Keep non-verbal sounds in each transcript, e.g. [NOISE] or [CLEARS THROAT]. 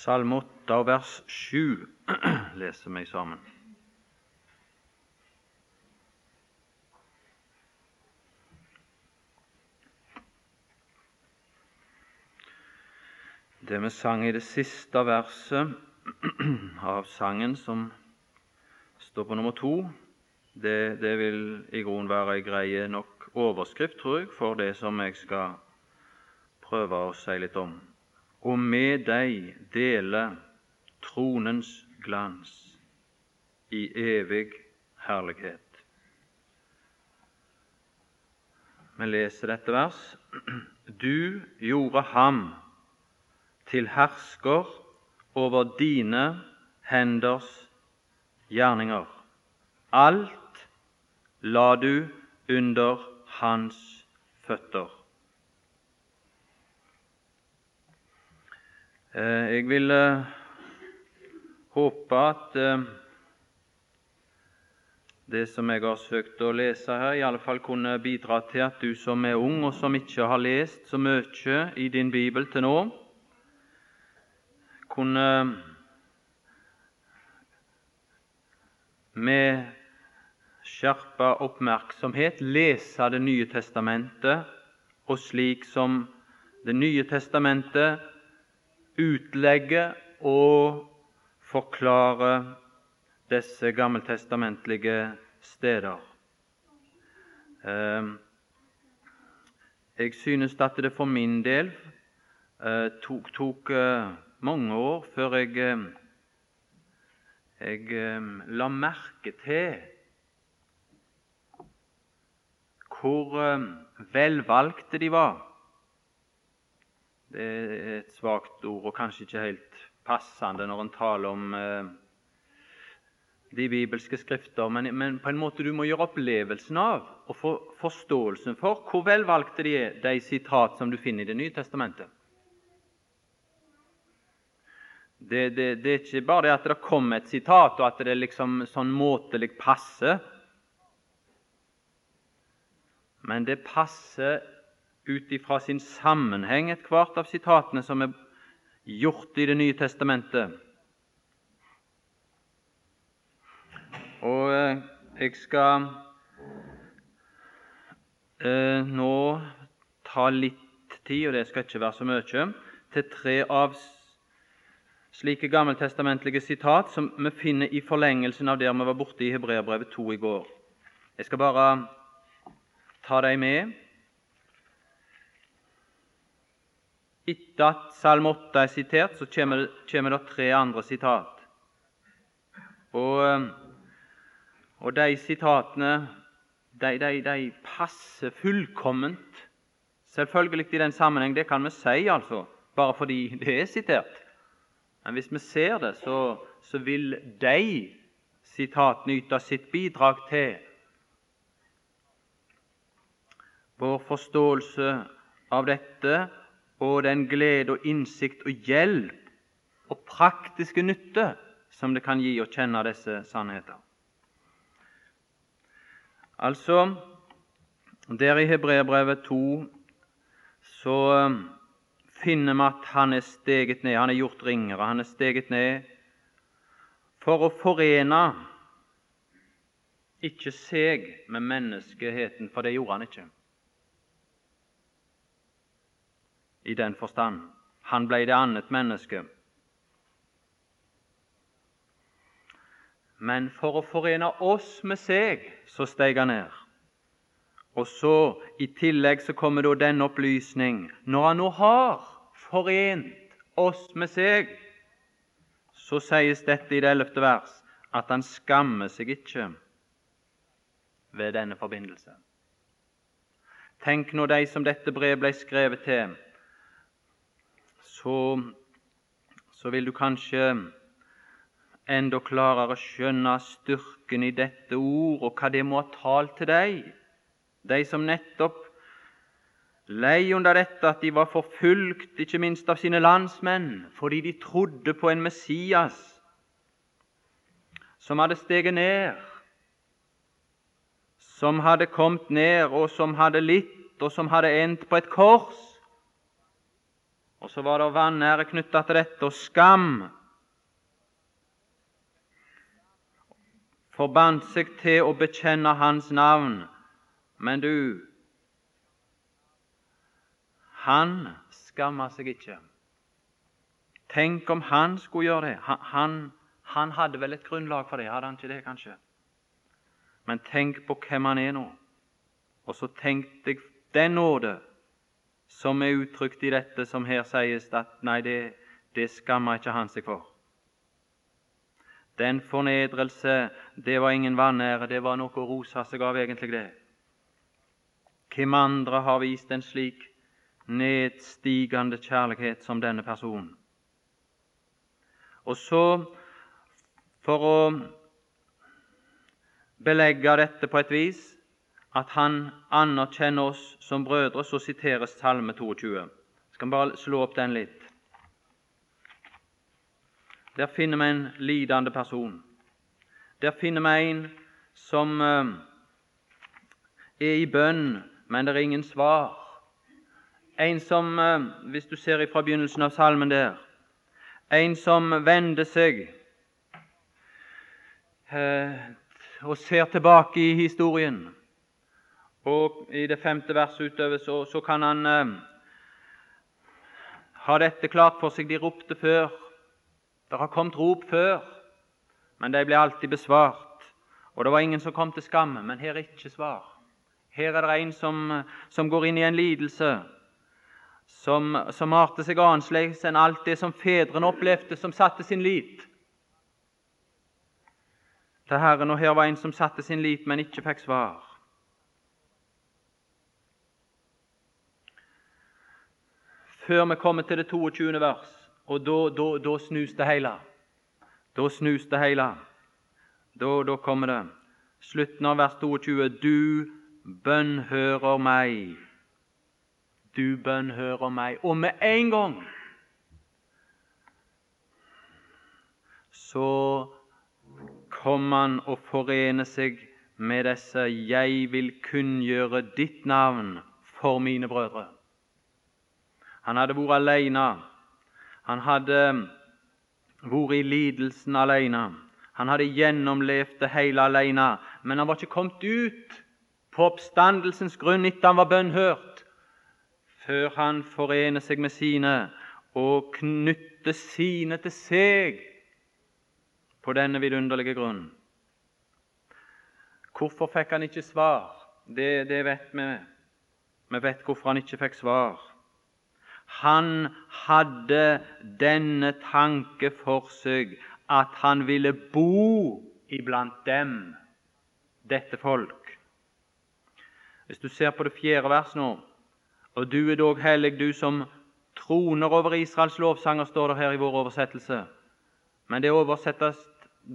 Salme 8 og vers 7 [CLEARS THROAT] leser vi sammen. Det vi sang i det siste verset [CLEARS THROAT] av sangen, som står på nummer to, det, det vil i grunnen være ei greie nok overskrift, tror jeg, for det som jeg skal prøve å si litt om og med deg dele tronens glans i evig herlighet. Vi leser dette vers. [CLEARS THROAT] Du gjorde ham til hersker over dine henders gjerninger. Alt la du under hans føtter. Eh, jeg vil eh, håpe at eh, det som jeg har søkt å lese her, i alle fall kunne bidra til at du som er ung, og som ikke har lest så mye i din bibel til nå, kunne med skjerpa oppmerksomhet lese Det nye testamentet, og slik som Det nye testamentet utlegge og forklare disse gammeltestamentlige steder. Ehm, jeg synes at det for min del eh, tok, tok eh, mange år før jeg, eh, jeg la merke til hvor velvalgte de var det er et svakt ord og kanskje ikke helt passende når en taler om eh, de bibelske skrifter, men, men, på en måte du må gjøre opplevelsen av og få forståelsen for hvor velvalgte de er, de sitat som du finner i Det nye testamentet. Det, det, det, er ikke bare det at det kommer et sitat, og at det liksom sånn måtelig passer. Men det passer ut ifra sin sammenheng ethvert av sitatene som er gjort i Det nye testamentet. Og eh, jeg skal eh, nå ta litt tid, og det skal ikke være så mye, til tre av slike gammeltestamentlige sitat som vi finner i forlengelsen av der vi var borte i Hebreabrevet 2 i går. Jeg skal bare ta dem med. Etter at Salme 8 er sitert, så kommer, kommer det tre andre sitat. Og, eh, og de sitatene de, de, de, passer fullkomment, selvfølgelig i den sammenheng. Det kan vi si, altså, bare fordi det er sitert. Men hvis vi ser det, så, så vil de sitatene yte sitt bidrag til vår forståelse av dette og den glede og innsikt og hjelp og praktiske nytte som det kan gi å kjenne disse sannheter. Altså, der i Hebreerbrevet 2 så um, finner vi at han er steget ned, han er gjort ringere, han er steget ned for å forene ikke seg med menneskeheten, for det gjorde han ikke. I den forstand. Han ble det annet menneske. Men for å forene oss med seg, så steg han ned. Og så, I tillegg så kommer da denne opplysning. Når han nå har forent oss med seg, så sies dette i det ellevte vers at han skammer seg ikke ved denne forbindelse. Tenk nå de som dette brevet ble skrevet til, så, så vil du kanskje enda klarere skjønne styrken i dette ord, og hva det må ha talt til deg, de som nettopp lei under dette at de var forfulgt, ikke minst av sine landsmenn, fordi de trodde på en Messias som hadde steget ned, som hadde kommet ned, og som hadde litt, og som hadde endt på et kors Og så var det vanære knytta til dette, og skam. Forbandt seg til å bekjenne Hans navn. Men du, han skamma seg ikke. Tenk om han skulle gjøre det. Han, han, han hadde vel et grunnlag for det, hadde han ikke det, kanskje? Men tenk på hvem han er nå. Og så tenkte jeg den nåde som er uttrykt i dette som her sies at nei, det, det skammer ikke han seg for. Den fornedrelse, det var ingen vanære, det var noe å rose seg av, egentlig det. Hvem andre har vist en slik nedstigende kjærlighet som denne personen? Og så, for å belegge dette på et vis, at han anerkjenner oss som brødre, så siteres Salme 22. Skal vi bare slå opp den litt. Der finner vi en lidende person. Der finner vi en som uh, er i bønn, men det er ingen svar. En som, uh, hvis du ser fra begynnelsen av salmen der, en som vender seg uh, og ser tilbake i historien og i det femte verset utover så, så kan han eh, ha dette klart for seg. De ropte før. Det har kommet rop før, men de ble alltid besvart. Og det var ingen som kom til skamme, men her er ikke svar. Her er det en som, som går inn i en lidelse, som, som arter seg annerledes enn alt det som fedrene opplevde, som satte sin lit til Herren. Og her var en som satte sin lit, men ikke fikk svar. Før vi kommer til det 22. vers, og da, da, da snus det hele. Da snus det hele. Da, da kommer det. Slutten av vers 22. Du bønnhører meg. Du bønnhører meg. Og med en gang så kom han og forener seg med disse 'Jeg vil kunngjøre ditt navn for mine brødre'. Han hadde vært alene. Han hadde vært i lidelsen alene. Han hadde gjennomlevd det hele alene, men han var ikke kommet ut på oppstandelsens grunn etter han var bønnhørt, før han forener seg med sine og knytter sine til seg på denne vidunderlige grunn. Hvorfor fikk han ikke svar? Det, det vet vi. Vi vet hvorfor han ikke fikk svar. Han hadde denne tanke for seg at han ville bo iblant dem, dette folk. Hvis du ser på det fjerde vers nå Og du er dog hellig, du som troner over Israels lovsanger, står det her i vår oversettelse. Men det,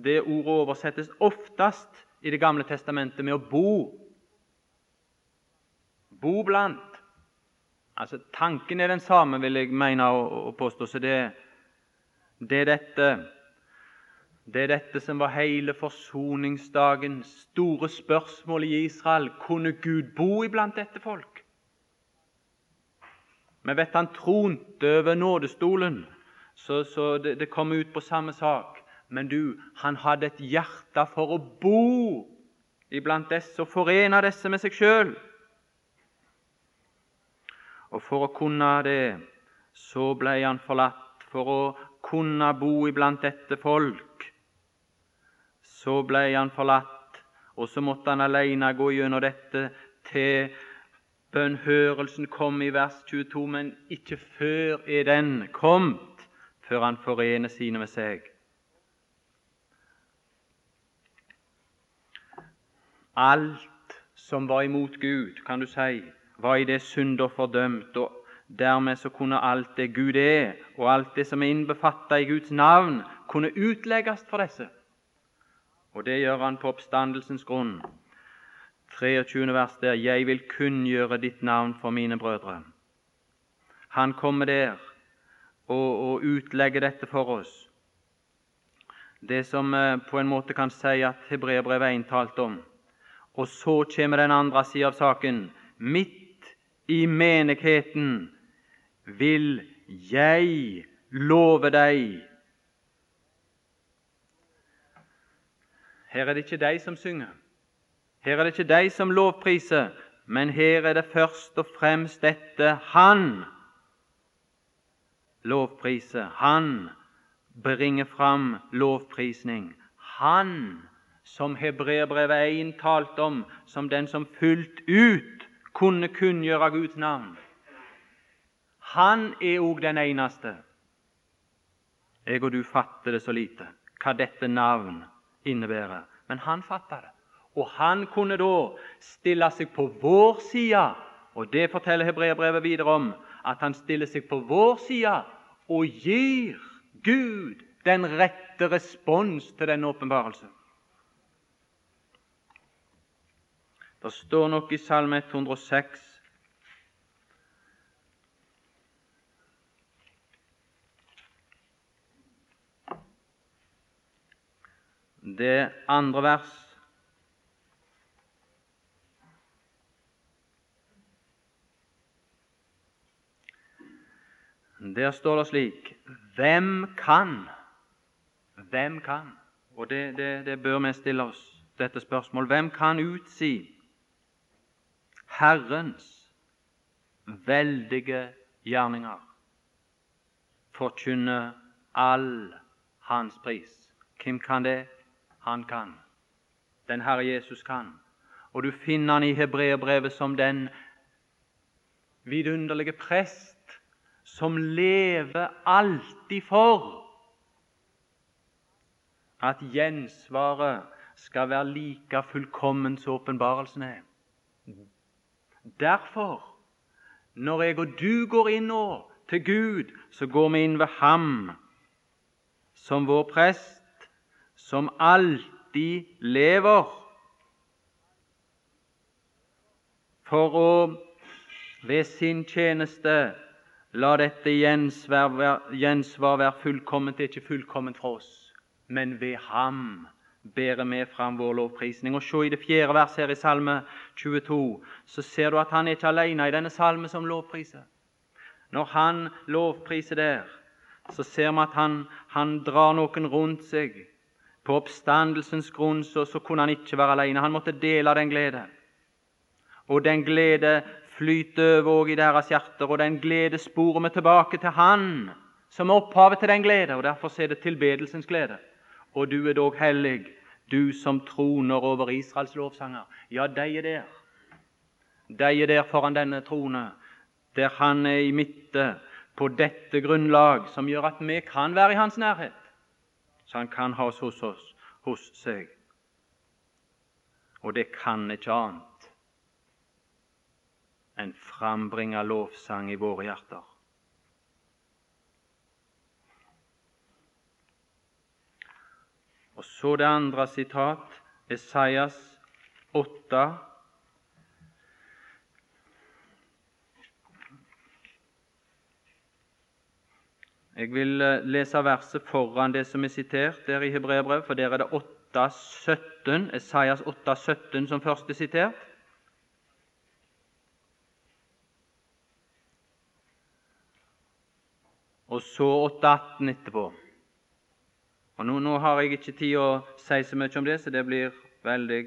det ordet oversettes oftest i Det gamle testamentet med å bo. Bo blant. Altså, Tanken er den samme, vil jeg mene å, påstå. Så det, det, er dette det er dette som var hele forsoningsdagen. store spørsmål i Israel. Kunne Gud bo iblant dette folk? Vi vet han tronte over nådestolen, så, så det, det kom ut på samme sak. Men du, han hadde et hjerte for å bo iblant disse og forene disse med seg sjøl. Og for å kunne det, så ble han forlatt. For å kunne bo iblant dette folk, så ble han forlatt. Og så måtte han alene gå gjennom dette til bønnhørelsen kom i vers 22, men ikke før er den kommet, før han forener sine med seg. Alt som var imot Gud, kan du si, var i det synder fordømt, og dermed så kunne alt det Gud er, og alt det som er innbefattet i Guds navn, kunne utlegges for disse. Og det gjør han på oppstandelsens grunn. 23. vers der 'Jeg vil kunngjøre ditt navn for mine brødre'. Han kommer der og, og utlegger dette for oss. Det som eh, på en måte kan si at Hebreerbrevet 1 talte om. Og så kommer den andre sida av saken. Midt i menigheten vil jeg love deg. Her er det ikke de som synger, her er det ikke de som lovpriser, men her er det først og fremst dette Han lovpriser. Han bringer fram lovprisning. Han som Hebreerbrevet 1 talte om, som den som fullt ut kunne kunngjøre Guds navn. Han er òg den eneste. Jeg og du fatter det så lite, hva dette navn innebærer. Men han fatter det. Og han kunne da stille seg på vår side, og det forteller Hebreerbrevet videre om, at han stiller seg på vår side og gir Gud den rette respons til denne åpenbarelse. Det står nok i Salme 106 Det andre vers Der står det slik Hvem kan? Hvem kan? Og det, det, det bør vi stille oss, dette spørsmålet. Hvem kan utsi Herrens veldige gjerninger? Forkynne all hans pris. Hvem kan det? Han kan. Den Herre Jesus kan. Og du finner han i hebreerbrevet som den vidunderlige prest som lever alltid for at gjensvaret skal være like fullkomment som åpenbarelsen er. Derfor, når jeg og du går inn nå til Gud, så går vi inn ved Ham som vår prest, som alltid lever, for å ved sin tjeneste La dette gjensvar være fullkomment. Det er ikke fullkomment for oss, men ved Ham bærer vi fram vår lovprisning. Og Se i det fjerde verset her i Salme 22, så ser du at han er ikke alene i denne salme som lovpriser. Når han lovpriser der, så ser vi at han, han drar noen rundt seg. På oppstandelsens grunn så, så kunne han ikke være alene. Han måtte dele den glede. Og den glede flyter over òg i deres hjerter, og den glede sporer vi tilbake til Han som er opphavet til den glede, og derfor er det tilbedelsens glede. Og du er dog hellig, du som troner over Israels lovsanger. Ja, de er der. De er der foran denne trone, der Han er i midte, på dette grunnlag som gjør at vi kan være i Hans nærhet. Så Han kan ha oss hos oss, hos seg. Og det kan ikke annet enn frambringe lovsang i våre hjerter. Og så det andre sitat, Esaias 8. Jeg vil eh, lese verset foran det som er sitert der i Hebreabrevet, for der er det 8, 17, Esaias 8, 17 som først er sitert. og så 8.18 etterpå. Og nå, nå, har jeg ikke tid å si så mye om det, så det blir veldig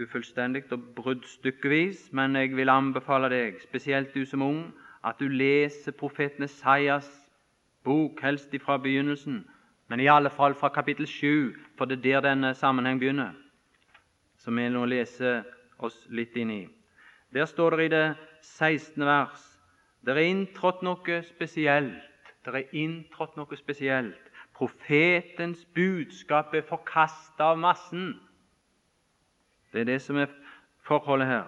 ufullstendig og bruddstykkevis, men jeg vil anbefale deg, spesielt du som ung, at du leser profeten Esaias bok, helst fra begynnelsen, men i alle fall fra kapittel 7, for det er der denne sammenheng begynner, som vi nå leser oss litt inn i. Der står det i det 16. vers det er inntrådt noe spesielt det er inntrådt noe spesielt. Profetens budskap er forkasta av massen. Det er det som er forholdet her.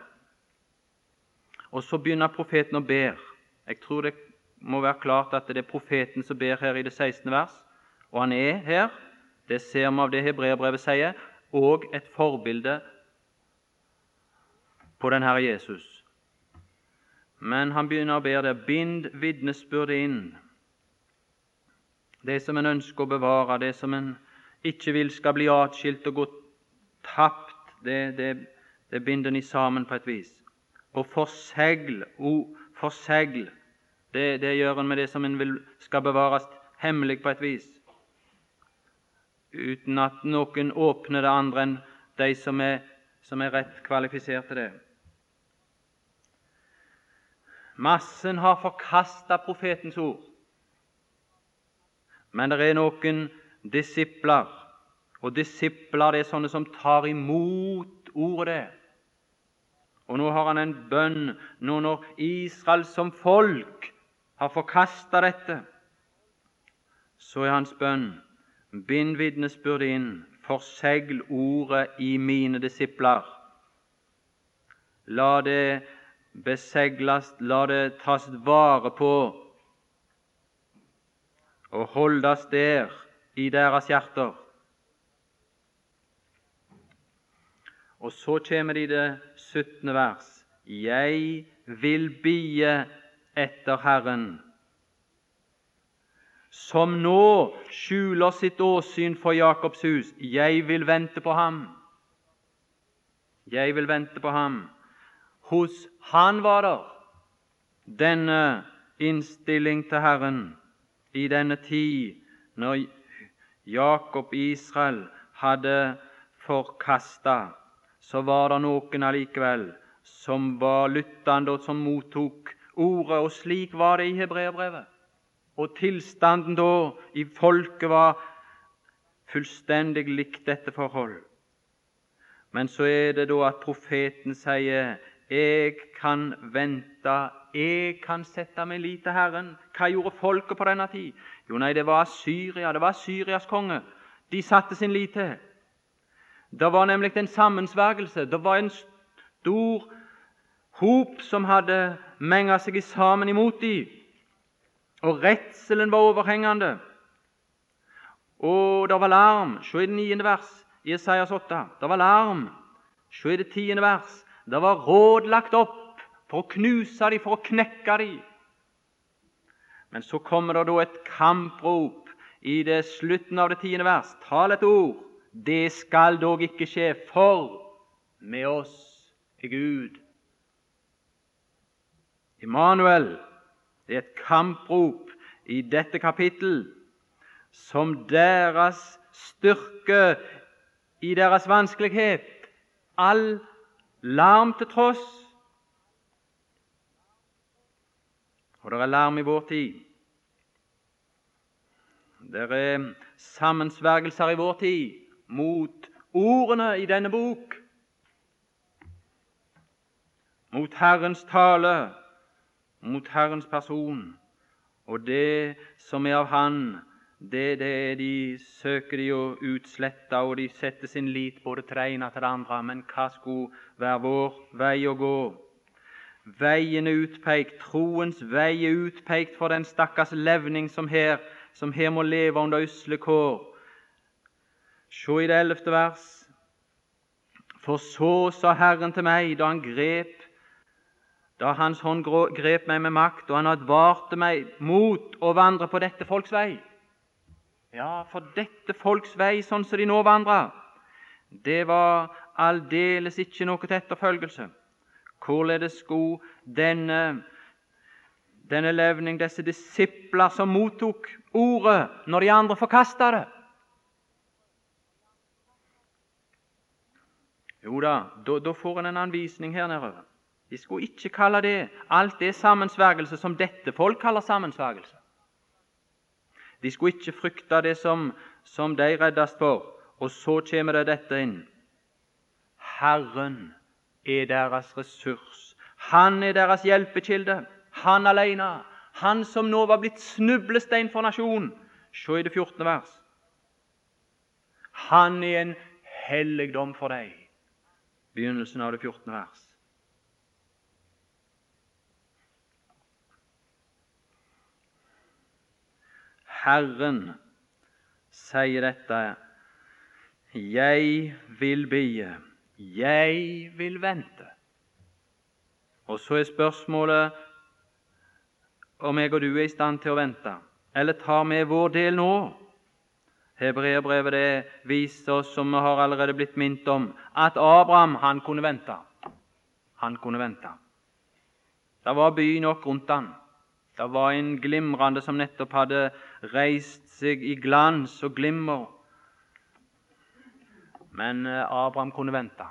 Og så begynner profeten å ber. Jeg tror det må være klart at det er profeten som ber her i det 16. vers. Og han er her, det ser vi av det hebreerbrevet sier, og et forbilde på den Herre Jesus. Men han begynner å be der. Bind vitnesbyrdet inn det som en ønsker å bevare, det som en ikke vil skal bli atskilt og gå tapt, det, det, det binder en sammen på et vis. Og forsegl, o, forsegl Det, det gjør en med det som en vil skal bevares hemmelig på et vis, uten at noen åpner det andre enn de som er, som er rett kvalifisert til det. Massen har forkasta profetens ord, men det er noen disipler, og disipler det er sånne som tar imot ordet. Og nå har han en bønn nå når Israel som folk har forkasta dette, så er hans bønn bind vitnesbyrdet inn, forsegl ordet i mine disipler. La det besegles, la det tas vare på og holdes der i deres hjerter. Og så kommer det i det 17. vers. Jeg vil bie etter Herren, som nå skjuler sitt åsyn for Jakobs hus. Jeg vil vente på ham. Jeg vil vente på ham. Hos han var der denne innstilling til Herren i denne tid, når Jakob Israel hadde forkasta, så var det noen allikevel som var lyttende, og som mottok ordet. Og slik var det i hebreerbrevet. Og tilstanden da i folket var fullstendig likt dette forhold. Men så er det da at profeten sier jeg kan vente, jeg kan sette meg lit til Herren. Hva gjorde folket på denne tid? Jo, nei, det var Syria, det var Syrias konge. De satte sin lit til. Det var nemlig en sammensvergelse. Det var en stor hop som hadde menga seg sammen imot dem, og redselen var overhengende. Og det var larm. Se i det niende vers i Esaias 8. Det var larm. Se i det tiende vers. Det var råd lagt opp for å knuse dem, for å knekke dem. Men så kommer det da et kamprop i det slutten av det tiende vers. Tal et ord. Det skal dog ikke skje, for med oss er Gud Immanuel det er et kamprop i dette kapittel som deres styrke i deres vanskelighet, all larm til tross. Og det er larm i vår tid. Det er sammensvergelser i vår tid mot ordene i denne bok, mot Herrens tale mot Herrens person. Og det som er av Han, det, det er de søker de å utslette, og de setter sin lit både til det ene til det andre. Men hva skulle være vår vei å gå? Veien er utpekt, troens vei er utpekt for den stakkars levning som her, som her må leve under usle kår. Se i det ellevte vers. For så sa Herren til meg da han grep da Hans hånd grep meg med makt, og han advarte meg mot å vandre på dette folks vei. Ja, for dette folks vei, sånn som de nå vandrer, det var aldeles ikke noe til etterfølgelse. Hvorledes skulle denne, denne levning, disse disipler som mottok ordet når de andre forkasta det Jo da, da får en en anvisning her nedover. De skulle ikke kalle det alt det sammensvergelse som dette folk kaller sammensvergelse. De skulle ikke frykte det som, som de reddes for. Og så kommer det dette inn. Herren er deres ressurs. Han er deres hjelpekilde. Han alene. Han som nå var blitt snublestein for nasjonen. Se i det 14. vers. Han er en helligdom for deg. Begynnelsen av det 14. vers. Herren sier dette Jeg vil bie, jeg vil vente. Og så er spørsmålet om jeg og du er i stand til å vente, eller tar vi vår del nå? Hebreerbrevet det viser oss, som vi har allerede blitt minnet om, at Abraham han kunne vente. Han kunne vente. Det var by nok rundt han. Det var en glimrende som nettopp hadde reist seg i glans og glimmer. Men eh, Abraham kunne vente.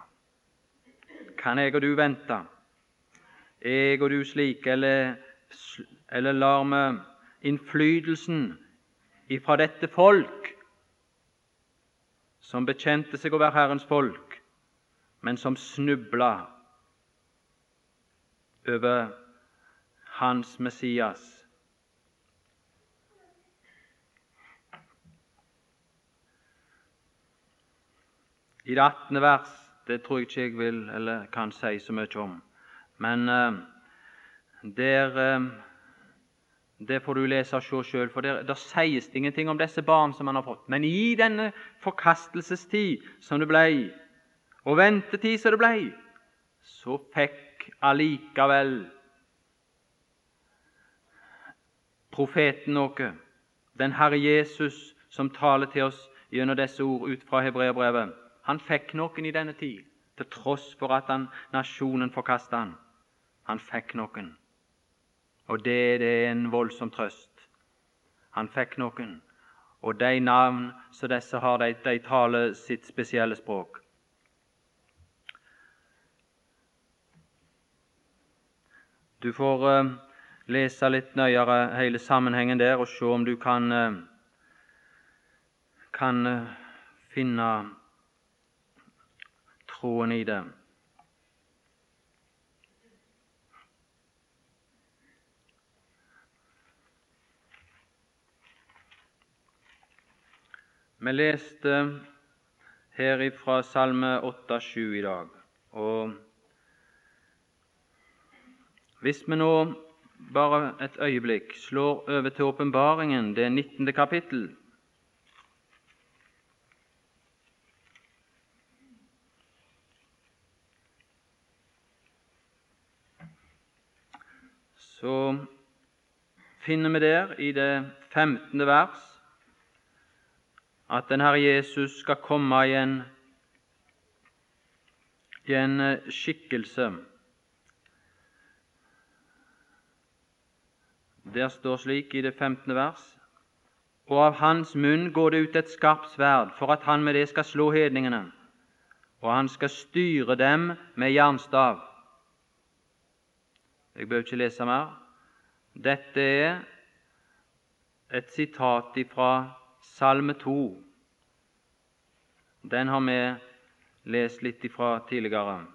Kan jeg og du vente? Jeg og du slik, eller, eller lar vi innflytelsen ifra dette folk, som bekjente seg å være Herrens folk, men som snubla over hans Messias. I det 18. vers det tror jeg ikke jeg vil eller kan si så mye om, men uh, der uh, det får du lese og se sjøl, for der, der sies det ingenting om disse barn som han har fått. Men i denne forkastelsestid som det ble, og ventetid som det ble, så fikk allikevel profeten vår, Den Herre Jesus som taler til oss gjennom disse ord ut fra hebreerbrevet. Han fikk noen i denne tid, til tross for at han, nasjonen forkasta han. Han fikk noen. Og det, det er en voldsom trøst. Han fikk noen. Og de navn som disse har, de, de taler sitt spesielle språk. Du får uh, lese litt nøyere hele sammenhengen der og se om du kan, uh, kan uh, finne troen i det. Vi leste her ifra Salme 8-7 i dag. og Hvis vi nå bare et øyeblikk slår over til åpenbaringen, det 19. kapittel Så finner vi der i det 15. vers at den Herre Jesus skal komme i en, i en eh, skikkelse. Der står slik i det 15. vers Og av hans munn går det ut et skarpt sverd, for at han med det skal slå hedningene, og han skal styre dem med jernstav. Jeg bør ikke lese mer. Dette er et sitat fra Salme 2. Den har vi lest litt ifra tidligere.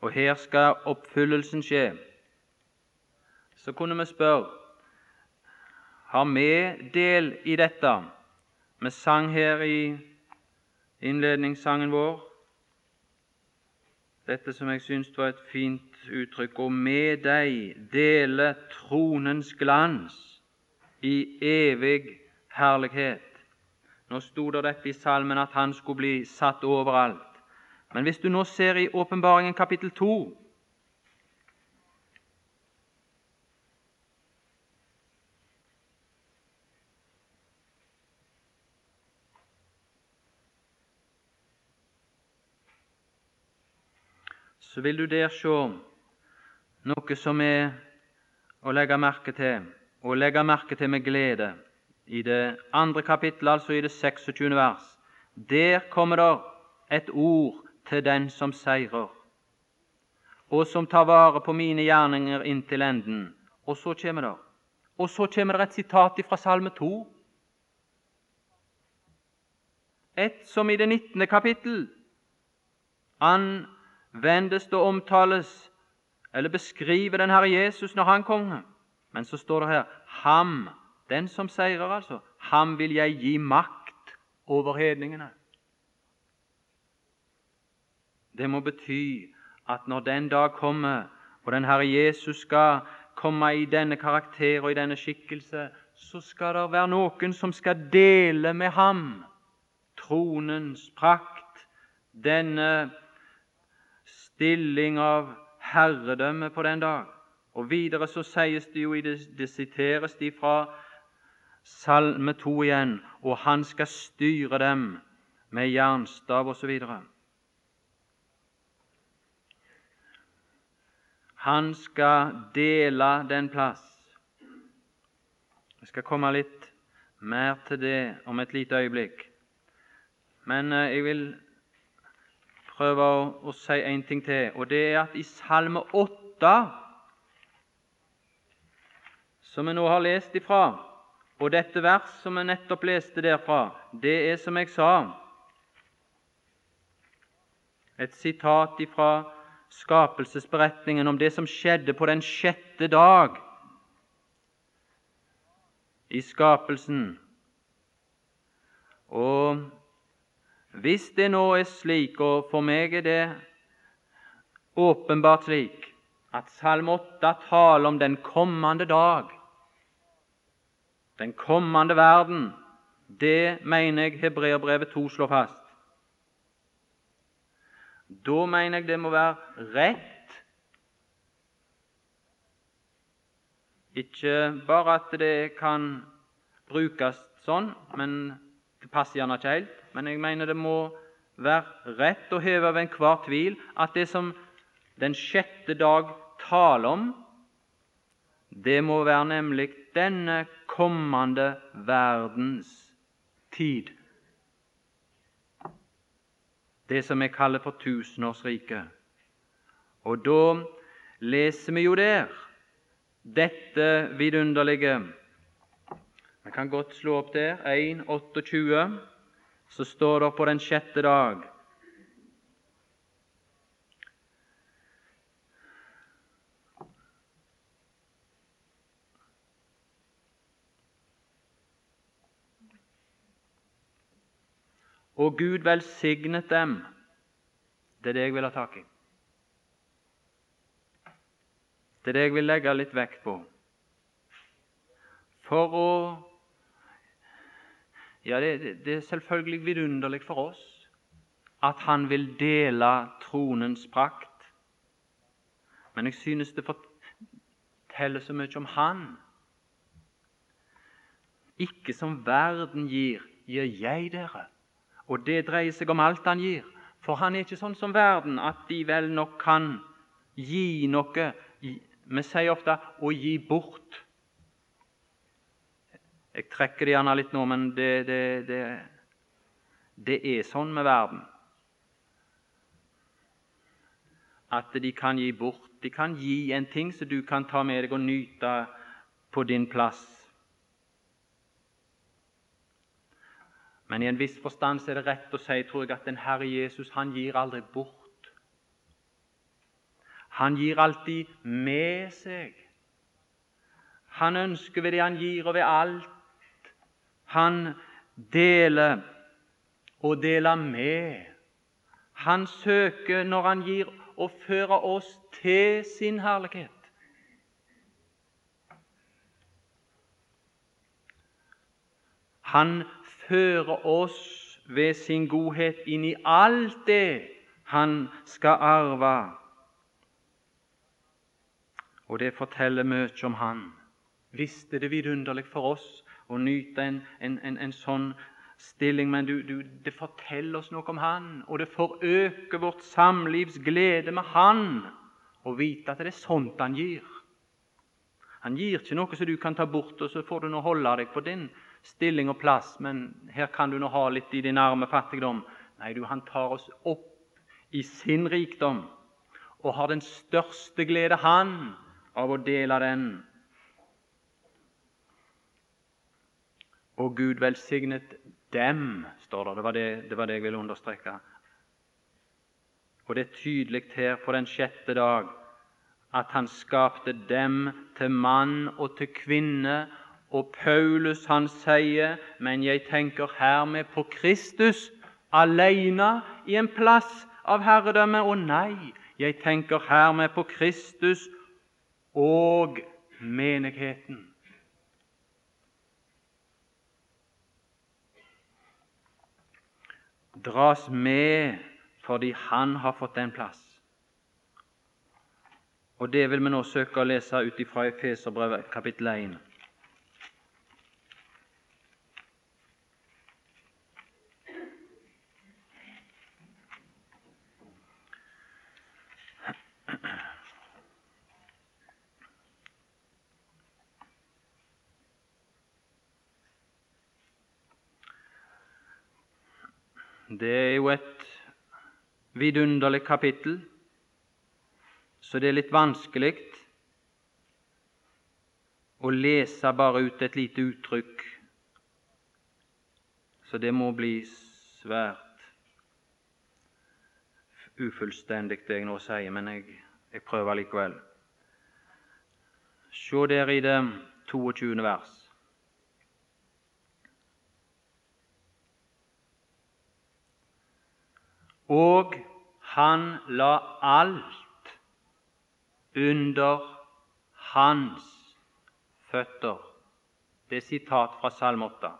Og her skal oppfyllelsen skje. Så kunne vi spørre har vi del i dette. Vi sang her i innledningssangen vår dette som jeg syns var et fint uttrykk. Og med deg dele tronens glans i evig herlighet. Nå sto det dette i salmen at han skulle bli satt overalt. Men hvis du nå ser i Åpenbaringen kapittel 2 så vil du der se noe som er å legge merke til, og legge merke til med glede i det andre kapittelet, altså i det 26. vers. Der kommer det et ord til den som seirer, og som tar vare på mine gjerninger inntil enden. Og så kommer det Og så kommer det et sitat fra Salme 2. Et som i det 19. kapittel anvendes det omtales eller beskriver den Herre Jesus når han kommer. Men så står det her ham den som seirer, altså, ham vil jeg gi makt over hedningene. Det må bety at når den dag kommer, og den Herre Jesus skal komme i denne karakter og i denne skikkelse, så skal det være noen som skal dele med ham tronens prakt, denne stilling av herredømme på den dag. Og Videre så sies det jo, det, siteres de fra Salme 2 igjen, og han skal styre dem med jernstav osv. han skal dele den plass. Jeg skal komme litt mer til det om et lite øyeblikk. Men eh, jeg vil prøve å, å si en ting til, og det er at i Salme 8, som vi nå har lest ifra, og dette vers som vi nettopp leste derfra, det er som jeg sa, et sitat ifra skapelsesberetningen om det som skjedde på den sjette dag i skapelsen. Og hvis det nå er slik, og for meg er det åpenbart slik, at Salme 8 taler om den kommende dag, den kommende verden, det mener jeg Hebreerbrevet 2 slår fast. Da mener jeg det må være rett, ikke bare at det kan brukes sånn, men det passer gjerne ikke helt. Men jeg mener det må være rett å heve over enhver tvil at det som den sjette dag taler om, det må være nemlig denne kommende verdens tid. Det som vi kaller for tusenårsriket. Og da leser vi jo der dette vidunderlige Vi kan godt slå opp der, 1.28 så står det på den sjette dag Og Gud velsignet dem. Det er det jeg vil ha tak i. Det er det jeg vil legge litt vekt på. For å ja, det, det er selvfølgelig vidunderlig for oss at han vil dele tronens prakt. Men jeg synes det forteller så mye om han. Ikke som verden gir, gir jeg dere. Og det dreier seg om alt han gir. For han er ikke sånn som verden, at de vel nok kan gi noe Vi sier ofte 'å gi bort'. Jeg trekker det gjerne litt nå, men det, det, det, det er sånn med verden at de kan gi bort. De kan gi en ting som du kan ta med deg og nyte på din plass. Men i en viss forstand er det rett å si tror jeg, at den Herre Jesus han gir aldri bort. Han gir alltid med seg. Han ønsker ved det han gir, og ved alt han deler og deler med. Han søker, når han gir, å føre oss til sin herlighet. Han fører oss ved sin godhet inn i alt det han skal arve. Og det forteller mye om han. Visste det vidunderlig for oss og nyte en, en, en, en sånn stilling, men du, du, det forteller oss noe om Han, og det forøker vårt samlivs glede med Han å vite at det er sånt Han gir. Han gir ikke noe som du kan ta bort, og så får du nå holde deg på din stilling og plass, men her kan du nå ha litt i din arme fattigdom. Nei, du, han tar oss opp i sin rikdom og har den største glede, han, av å dele den Og Gud velsignet dem, står det. Det var det, det var det, jeg ville understreke. Og det er tydelig her på den sjette dag at han skapte dem til mann og til kvinne. Og Paulus han sier, men jeg tenker hermed på Kristus alene i en plass av herredømme. Og nei, jeg tenker hermed på Kristus og menigheten. Dras med fordi han har fått en plass. Og Det vil vi nå søke å lese ut fra Efeserbrevet kapittel 1. Det er jo et vidunderlig kapittel, så det er litt vanskelig å lese bare ut et lite uttrykk. Så det må bli svært ufullstendig, det jeg nå sier, men jeg, jeg prøver likevel. Se der i det 22. vers. Og han la alt under hans føtter. Det er sitat fra Salme 8.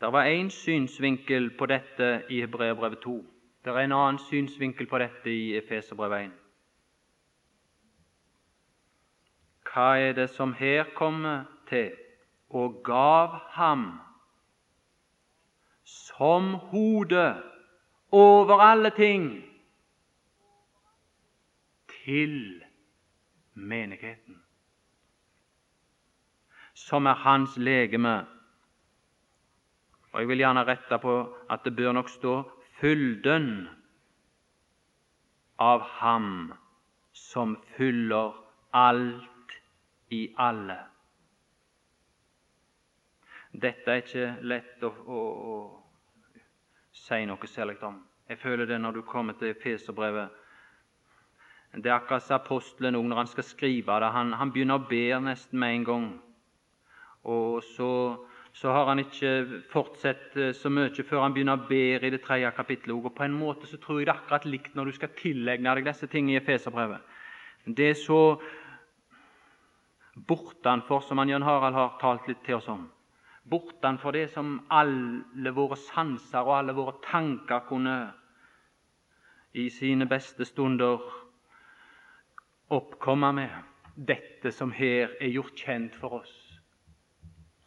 Det var én synsvinkel på dette i Hebreabrevet 2. Det er en annen synsvinkel på dette i Efeserbrevet 1. Hva er det som her kommer til? Og gav ham som hode over alle ting til menigheten, som er hans legeme. Og Jeg vil gjerne rette på at det bør nok stå fylden av Ham som fyller alt i alle. Dette er ikke lett å, å, å si noe særlig om. Jeg føler det når du kommer til Feserbrevet. Det er akkurat som apostelen når han skal skrive det. Han, han begynner å be nesten med en gang. Og så så har han ikke fortsatt eh, så mye før han begynner å be i det tredje kapittelet. Og på en måte så tror jeg det er akkurat likt når du skal tilegne deg disse tingene i Feserbrevet. Det er så bortenfor, som han Jan Harald har talt litt til oss om, bortenfor det som alle våre sanser og alle våre tanker kunne i sine beste stunder oppkomme med. Dette som her er gjort kjent for oss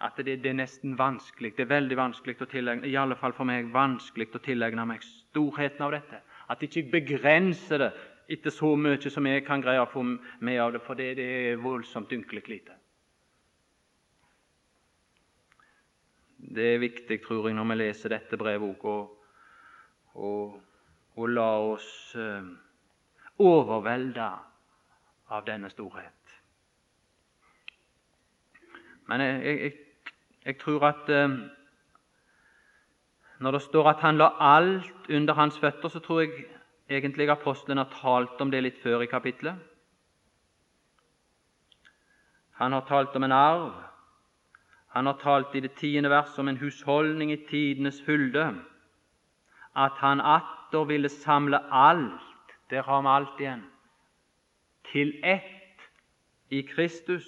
at det, det, er nesten vanskelig, det er veldig vanskelig å tilegne, i alle fall for meg vanskelig å tilegne meg storheten av dette. At ikke jeg begrenser det etter så mye som jeg kan greie å få med av det, for det, det er voldsomt ynkelig lite. Det er viktig, tror jeg, når vi leser dette brevet òg, å la oss uh, overvelde av denne storhet. Men jeg, jeg, jeg tror at eh, når det står at han la alt under hans føtter, så tror jeg egentlig apostelen har talt om det litt før i kapittelet. Han har talt om en arv. Han har talt i det tiende vers om en husholdning i tidenes fylde. At han atter ville samle alt Der har vi alt igjen. Til ett i Kristus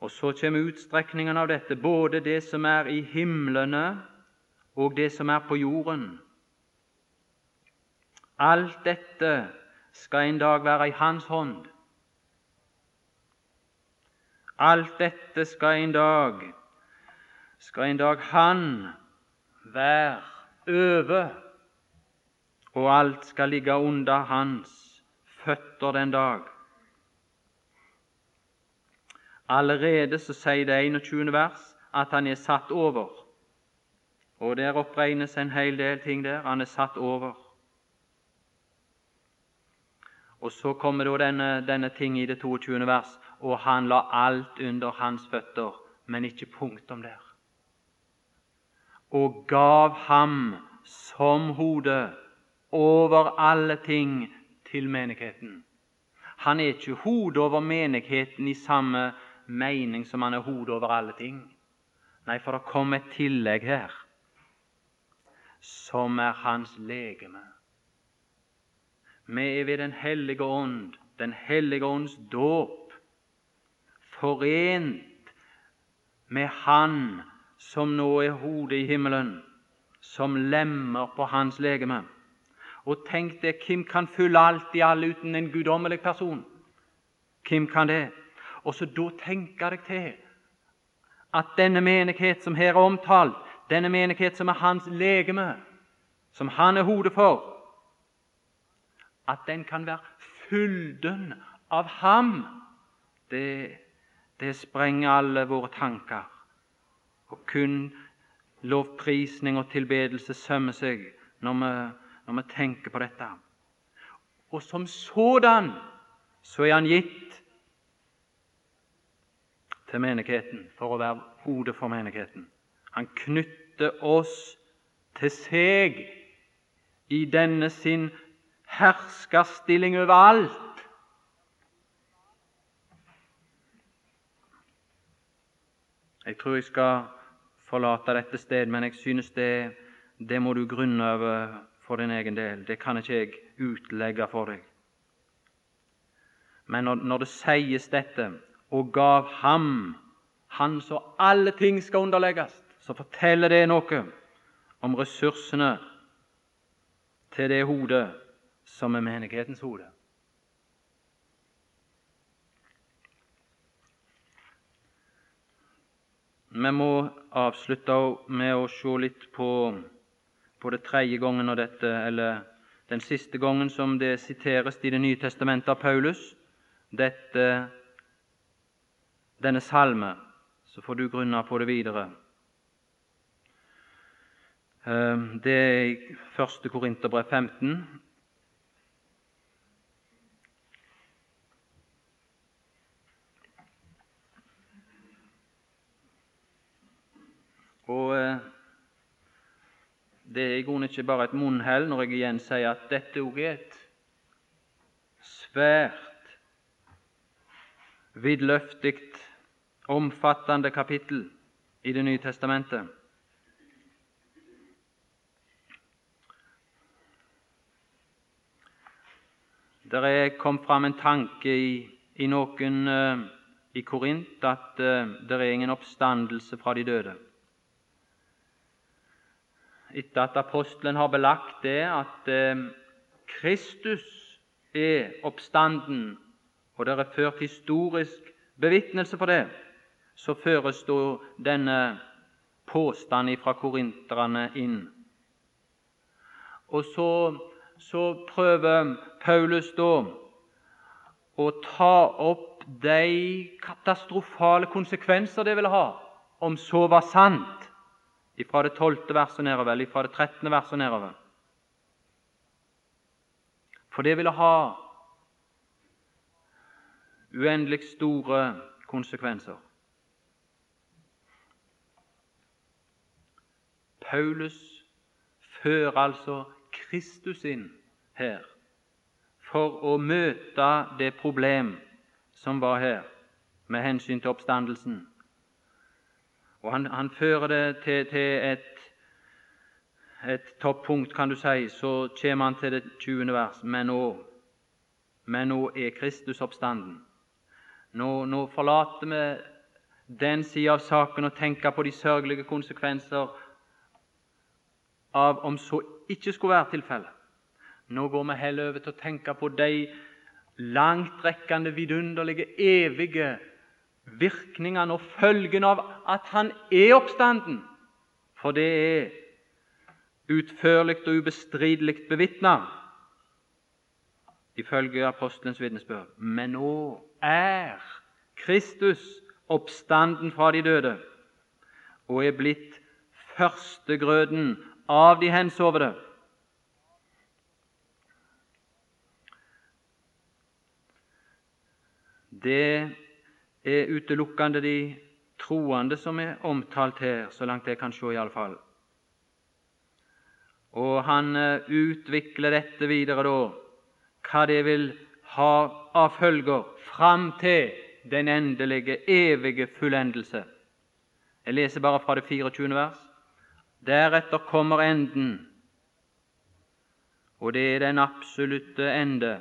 Og så kommer utstrekningen av dette, både det som er i himlene og det som er på jorden. Alt dette skal en dag være i Hans hånd. Alt dette skal en dag skal en dag Han være over, og alt skal ligge under Hans føtter den dag. Allerede så sier det 21. vers at han er satt over. Og der oppregnes en hel del ting der. Han er satt over. Og så kommer da denne, denne ting i det 22. vers, og han la alt under hans føtter, men ikke punktum der. Og gav ham som hode over alle ting til menigheten. Han er ikke hodet over menigheten i samme mening som han er hodet over alle ting. Nei, for det kom et tillegg her, som er hans legeme. Vi er ved Den hellige ånd, Den hellige ånds dåp, forent med Han som nå er hodet i himmelen, som lemmer på hans legeme. Og tenk deg, hvem kan fylle alt i alle uten en guddommelig person? Hvem kan det? Og så da tenker deg til at denne menighet som her er omtalt, denne menighet som er hans legeme, som han er hodet for, at den kan være fylden av Ham, det, det sprenger alle våre tanker. Og kun lovprisning og tilbedelse sømmer seg når vi, når vi tenker på dette. Og som sådan så er han gitt til menigheten for å være hodet for menigheten. Han knytter oss til seg i denne sin herskerstilling over alt. Jeg tror jeg skal forlate dette sted, men jeg synes det, det må du grunne over for din egen del. Det kan ikke jeg utlegge for deg. Men når, når det sies dette og gav ham han så alle ting skal underlegges, så forteller det noe om ressursene til det hodet som er menighetens hode. Vi må avslutte med å se litt på, på det tredje gangen av dette, eller den siste gangen som det siteres i Det nye testamentet av Paulus, dette, denne salme. Så får du grunne på det videre. Ehm, det er i 1. Korinterbrev 15. Og eh, det er i grunnen ikke bare et munnhell når jeg igjen sier at dette òg er et svært vidløftig, omfattende kapittel i Det nye testamentet. Det er kommet fram en tanke i, i noen uh, i Korint at uh, det er ingen oppstandelse fra de døde. Etter at apostelen har belagt det at uh, Kristus er oppstanden, og det er ført historisk bevitnelse for det, så føres da denne påstanden fra korinterne inn. Og så så prøver Paulus da å ta opp de katastrofale konsekvenser det ville ha om så var sant, fra det tolvte verset nedover, eller fra det trettende verset nedover. For det ville ha uendelig store konsekvenser. Paulus fører altså Kristus inn her for å møte det problem som var her med hensyn til oppstandelsen. Og Han, han fører det til, til et, et toppunkt, kan du si. Så kommer han til det 20. vers. Men nå, men nå er Kristus oppstanden. Nå, nå forlater vi den sida av saken og tenker på de sørgelige konsekvenser av om så ikke skulle være tilfellet. Nå går vi heller over til å tenke på de langtrekkende, vidunderlige, evige virkningene og følgene av at Han er oppstanden. For det er utførlig og ubestridelig bevitna ifølge apostelens vitnesbyrd. Men nå er Kristus oppstanden fra de døde og er blitt førstegrøden av de hensovne. Det er utelukkende de troende som er omtalt her, så langt jeg kan se iallfall. Og han eh, utvikler dette videre, da, hva det vil ha av følger fram til den endelige, evige fullendelse. Jeg leser bare fra det 24. vers. Deretter kommer enden, og det er den absolutte ende.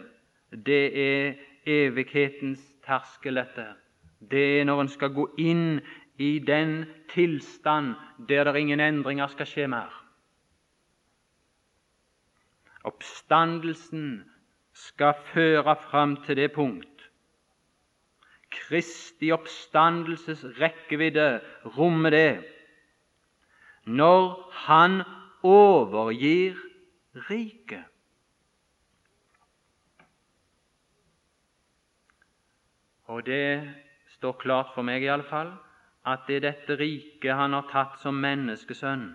Det er evighetens terskel, dette. Det er når en skal gå inn i den tilstand der det ingen endringer skal skje mer. Oppstandelsen skal føre fram til det punkt. Kristi oppstandelses rekkevidde rommer det når han overgir riket. Og det står klart for meg i alle fall at det er dette riket han har tatt som menneskesønn.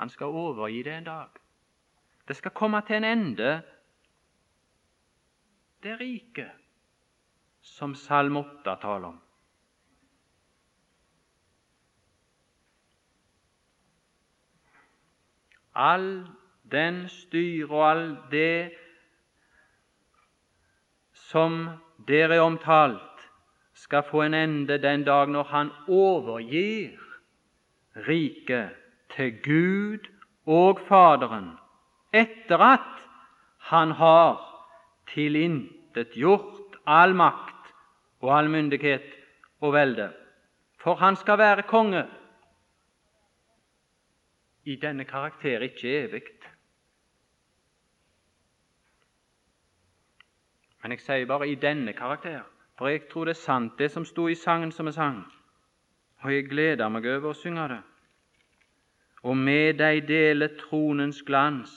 Han skal overgi det en dag. Det skal komme til en ende, det riket som Salm 8 taler om. All den styr og all det som der er omtalt, skal få en ende den dag når han overgir riket til Gud og Faderen etter at han har tilintetgjort all makt og all myndighet og velde. For han skal være konge i denne karakter ikke evig. Men jeg sier bare i denne karakter. For jeg tror det er sant, det som sto i sangen som er sang, og jeg gleder meg over å synge det. Og med deg dele tronens glans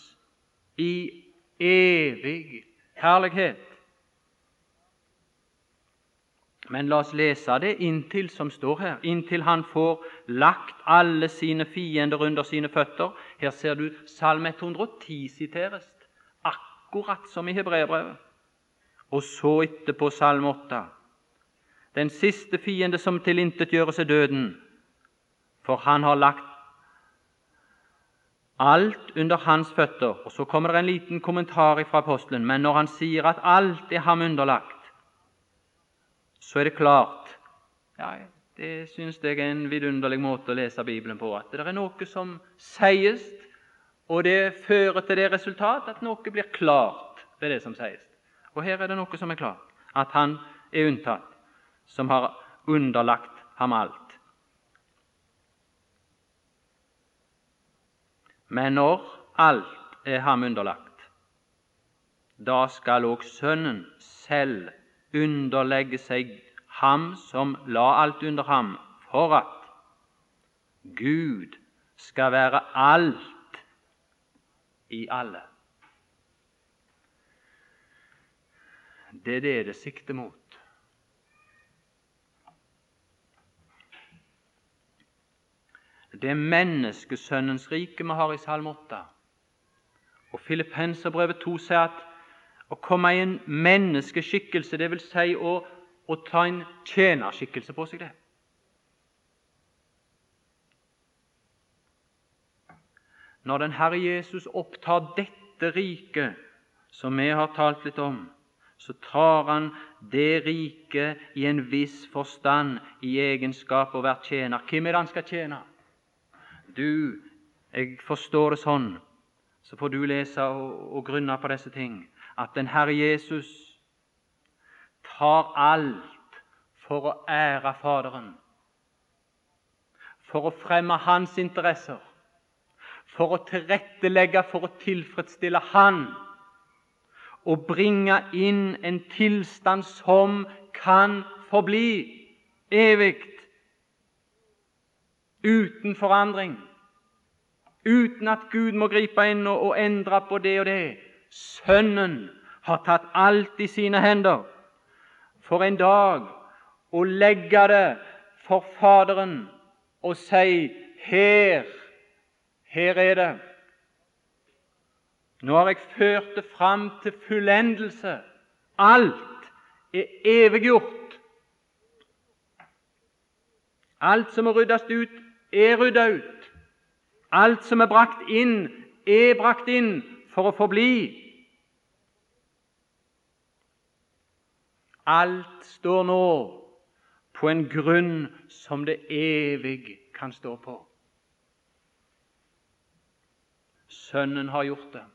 i evig herlighet. Men la oss lese det inntil som står her, inntil han får lagt alle sine fiender under sine føtter. Her ser du Salme 110 siteres, akkurat som i Hebreerbrevet og så etterpå Salme 8. Den siste fiende som tilintetgjøres, er døden, for han har lagt alt under hans føtter. Og Så kommer det en liten kommentar fra apostelen, men når han sier at alt er ham underlagt, så er det klart ja, Det syns jeg er en vidunderlig måte å lese Bibelen på. At det er noe som sies, og det fører til det resultat at noe blir klart ved det som sies. Og her er det noe som er klart, at han er unntatt, som har underlagt ham alt. Men når alt er ham underlagt, da skal òg Sønnen selv underlegge seg ham som la alt under ham, for at Gud skal være alt i alle. Det er det det sikter mot. Det er menneskesønnens rike vi har i Salme 8. Og Filippenserbrevet 2 sier at å komme i en menneskeskikkelse, det vil si å, å ta en tjenerskikkelse på seg. det. Når den Herre Jesus opptar dette riket som vi har talt litt om, så tar han det riket i en viss forstand i egenskap å være tjener. Hvem er det han skal tjene? Du, jeg forstår det sånn, så får du lese og, og grunne på disse ting, at den Herre Jesus tar alt for å ære Faderen, for å fremme Hans interesser, for å tilrettelegge for å tilfredsstille Han å bringe inn en tilstand som kan forbli evig, uten forandring, uten at Gud må gripe inn og, og endre på det og det. Sønnen har tatt alt i sine hender for en dag å legge det for Faderen og si her, her er det. Nå har jeg ført det fram til fullendelse. Alt er eviggjort. Alt som er ryddes ut, er rydda ut. Alt som er brakt inn, er brakt inn for å forbli. Alt står nå på en grunn som det evig kan stå på. Sønnen har gjort det.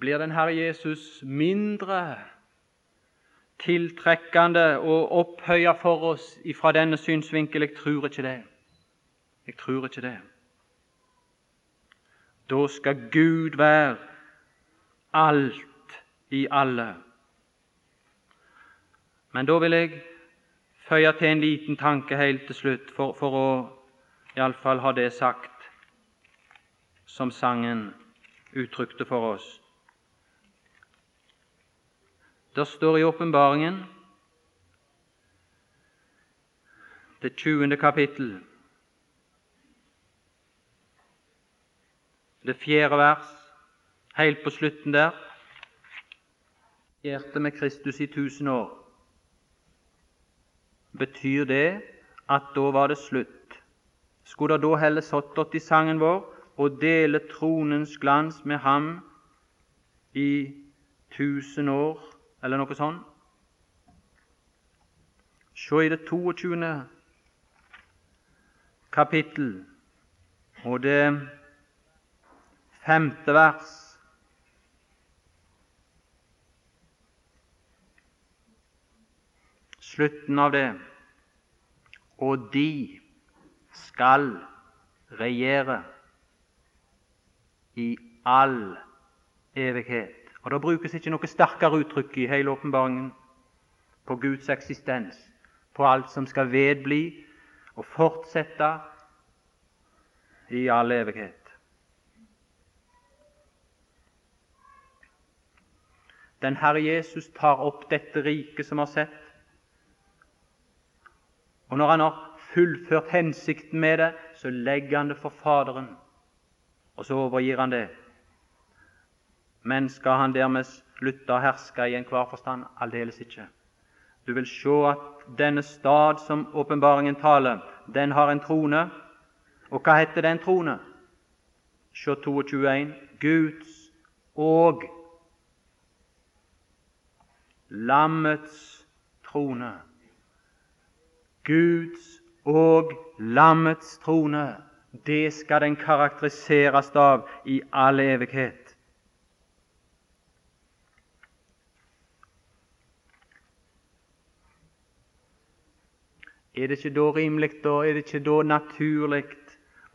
Blir den Herre Jesus mindre tiltrekkende og opphøya for oss fra denne synsvinkel? Jeg tror ikke det. Jeg tror ikke det. Da skal Gud være alt i alle. Men da vil jeg føye til en liten tanke helt til slutt, for, for å iallfall ha det sagt som sangen uttrykte for oss. Det står i åpenbaringen, det 20. kapittel, det fjerde vers, helt på slutten der Hjertet med Kristus i tusen år. Betyr det at da var det slutt? Skulle det da heller stått i sangen vår å dele tronens glans med ham i tusen år, eller noe sånt? Se i det 22. kapittel og det femte vers. slutten av det. Og de skal regjere i all evighet. Og Det brukes ikke noe sterkere uttrykk i hele åpenbaringen på Guds eksistens, på alt som skal vedbli og fortsette i all evighet. Den Herre Jesus tar opp dette riket som har sett, og når han har fullført hensikten med det, så legger han det for Faderen, og så overgir han det. Men skal han dermed slutte å herske i enhver forstand? Aldeles ikke. Du vil se at denne stad som åpenbaringen taler, den har en trone. Og hva heter den trone? Se 22.1. Guds og lammets trone. Guds og lammets trone. Det skal den karakteriseres av i all evighet. Er det ikke da rimelig, da er det ikke da naturlig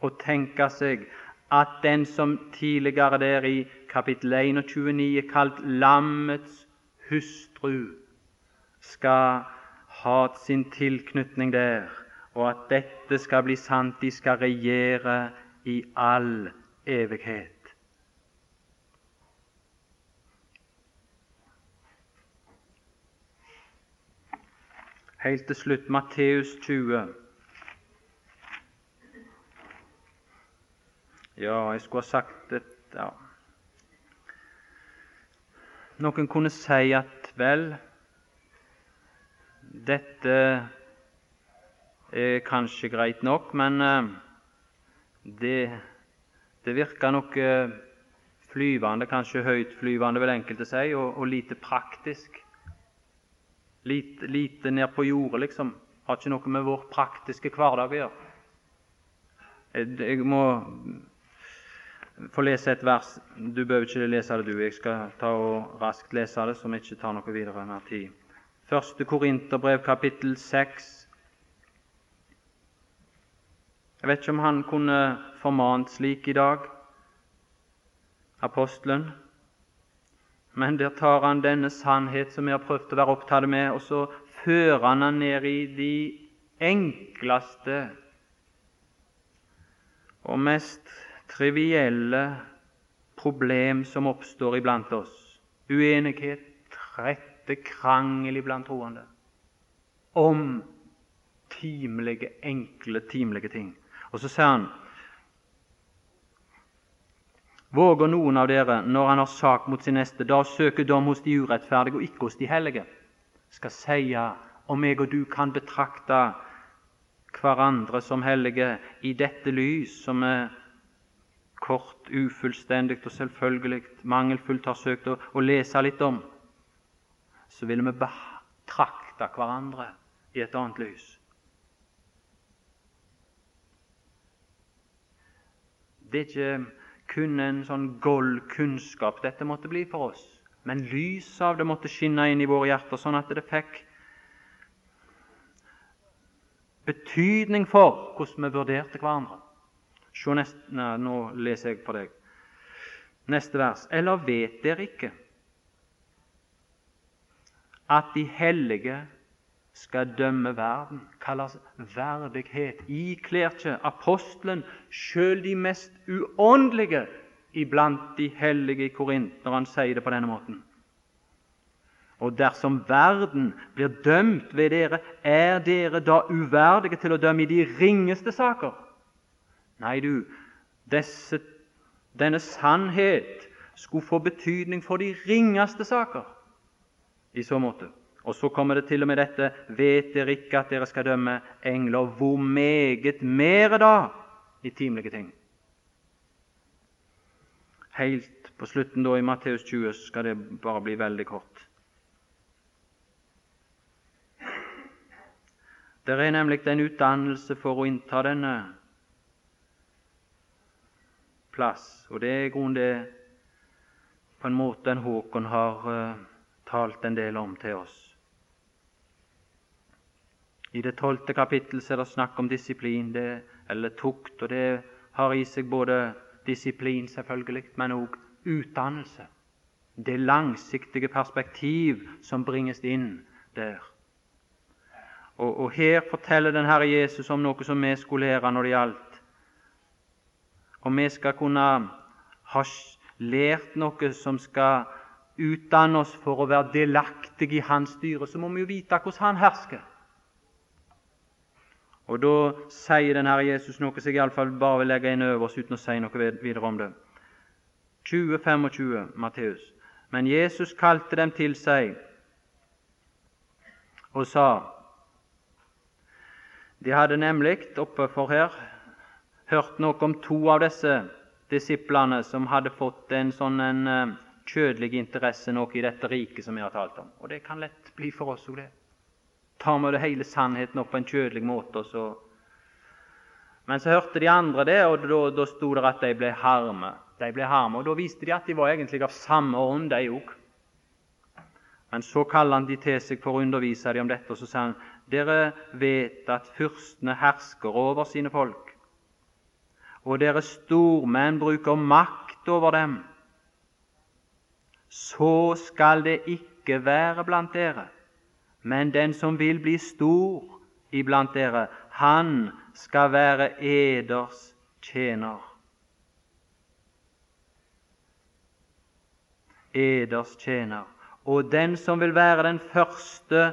å tenke seg at den som tidligere der i kapittel 21 er kalt lammets hustru, skal ha sin tilknytning der, og at dette skal bli sant. De skal regjere i all evighet. Helt til slutt Matteus 20. Ja, jeg skulle ha sagt et, ja. Noen kunne si at vel, dette er kanskje greit nok, men eh, det, det virker noe flyvende, kanskje høytflyvende, vil enkelte si, og, og lite praktisk. Lite, lite ned på jordet, liksom. Har ikke noe med vår praktiske hverdag å gjøre. Jeg må få lese et vers. Du behøver ikke lese det, du. Jeg skal ta og raskt lese det, så vi ikke tar noe videre mer tid. Første Korinterbrev, kapittel 6. Jeg vet ikke om han kunne formant slik i dag, apostelen. Men der tar han denne sannhet som vi har prøvd å være opptatt med, og så fører han den ned i de enkleste og mest trivielle problem som oppstår iblant oss. Uenighet, trette, krangel iblant troende om timelige, enkle, timelige ting. Og så sier han Våger noen av dere, når han har sak mot sin neste, da søke dom hos de urettferdige og ikke hos de hellige, skal seie om jeg og du kan betrakte hverandre som hellige i dette lys, som er kort, ufullstendig og selvfølgelig mangelfullt har søkt å, å lese litt om så ville vi betrakte hverandre i et annet lys. Det er ikke kun en sånn gold kunnskap dette måtte bli for oss, men lyset av det måtte skinne inn i våre hjerter, sånn at det fikk betydning for hvordan vi vurderte hverandre. Neste, nei, nå leser jeg for deg. Neste vers. Eller vet dere ikke at de hellige skal dømme verden, kalles verdighet. Ikler ikke apostelen sjøl de mest uåndelige iblant de hellige i Korint når han sier det på denne måten. Og dersom verden blir dømt ved dere, er dere da uverdige til å dømme i de ringeste saker? Nei, du, disse, denne sannhet skulle få betydning for de ringeste saker i så måte. Og så kommer det til og med dette Vet dere ikke at dere skal dømme engler? Hvor meget mere da i timelige ting? Helt på slutten da i Matteus 20 skal det bare bli veldig kort. Det er nemlig en utdannelse for å innta denne plass, og det er i grunnen det på en måte Håkon har uh, talt en del om til oss. I det tolvte kapittel er det snakk om disiplin, det, eller tukt, og det har i seg både disiplin, selvfølgelig, men òg utdannelse. Det langsiktige perspektiv som bringes inn der. Og, og Her forteller den Herre Jesus om noe som vi skulle lære når det gjaldt. Om vi skal kunne ha lært noe som skal utdanne oss for å være delaktige i Hans styre, så må vi jo vite hvordan Han hersker. Og Da sier den Herre Jesus noe som jeg iallfall bare vil legge inn over oss uten å si noe videre om det. 20-25, Matteus. Men Jesus kalte dem til seg og sa de hadde nemlig oppe for her hørt noe om to av disse disiplene som hadde fått en sånn en, uh, kjødelig interesse noe i dette riket som vi har talt om. Og det kan lett bli for oss òg, det. Tar vi det hele sannheten opp på en kjødelig måte, så Men så hørte de andre det, og da, da sto det at de ble harme. De ble harme, og Da viste de at de var egentlig av samme ånd, de òg. Men så kaller han de til seg for å undervise dem om dette, og så sa han dere vet at fyrstene hersker over sine folk, og dere stormenn bruker makt over dem. Så skal det ikke være blant dere, men den som vil bli stor iblant dere, han skal være eders tjener. Eders tjener. Og den som vil være den første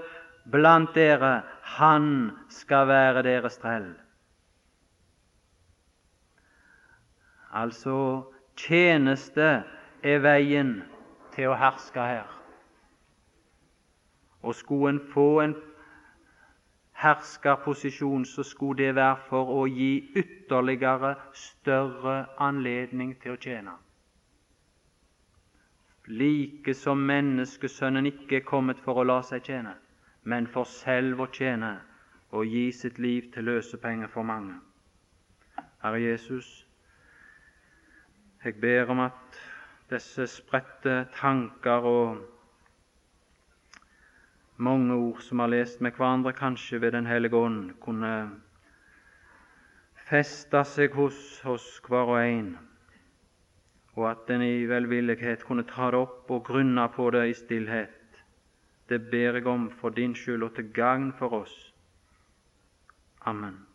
blant dere, han skal være deres trell. Altså tjeneste er veien til å herske her. Og skulle en få en herskerposisjon, så skulle det være for å gi ytterligere større anledning til å tjene. Like som menneskesønnen ikke er kommet for å la seg tjene, men for selv å tjene og gi sitt liv til løsepenger for mange. Herre Jesus, jeg ber om at disse spredte tanker og mange ord som har lest med hverandre, kanskje ved Den hellige ånd, kunne feste seg hos oss hver og en, og at en i velvillighet kunne ta det opp og grunne på det i stillhet. Det ber jeg om for din skyld og til gagn for oss. Amen.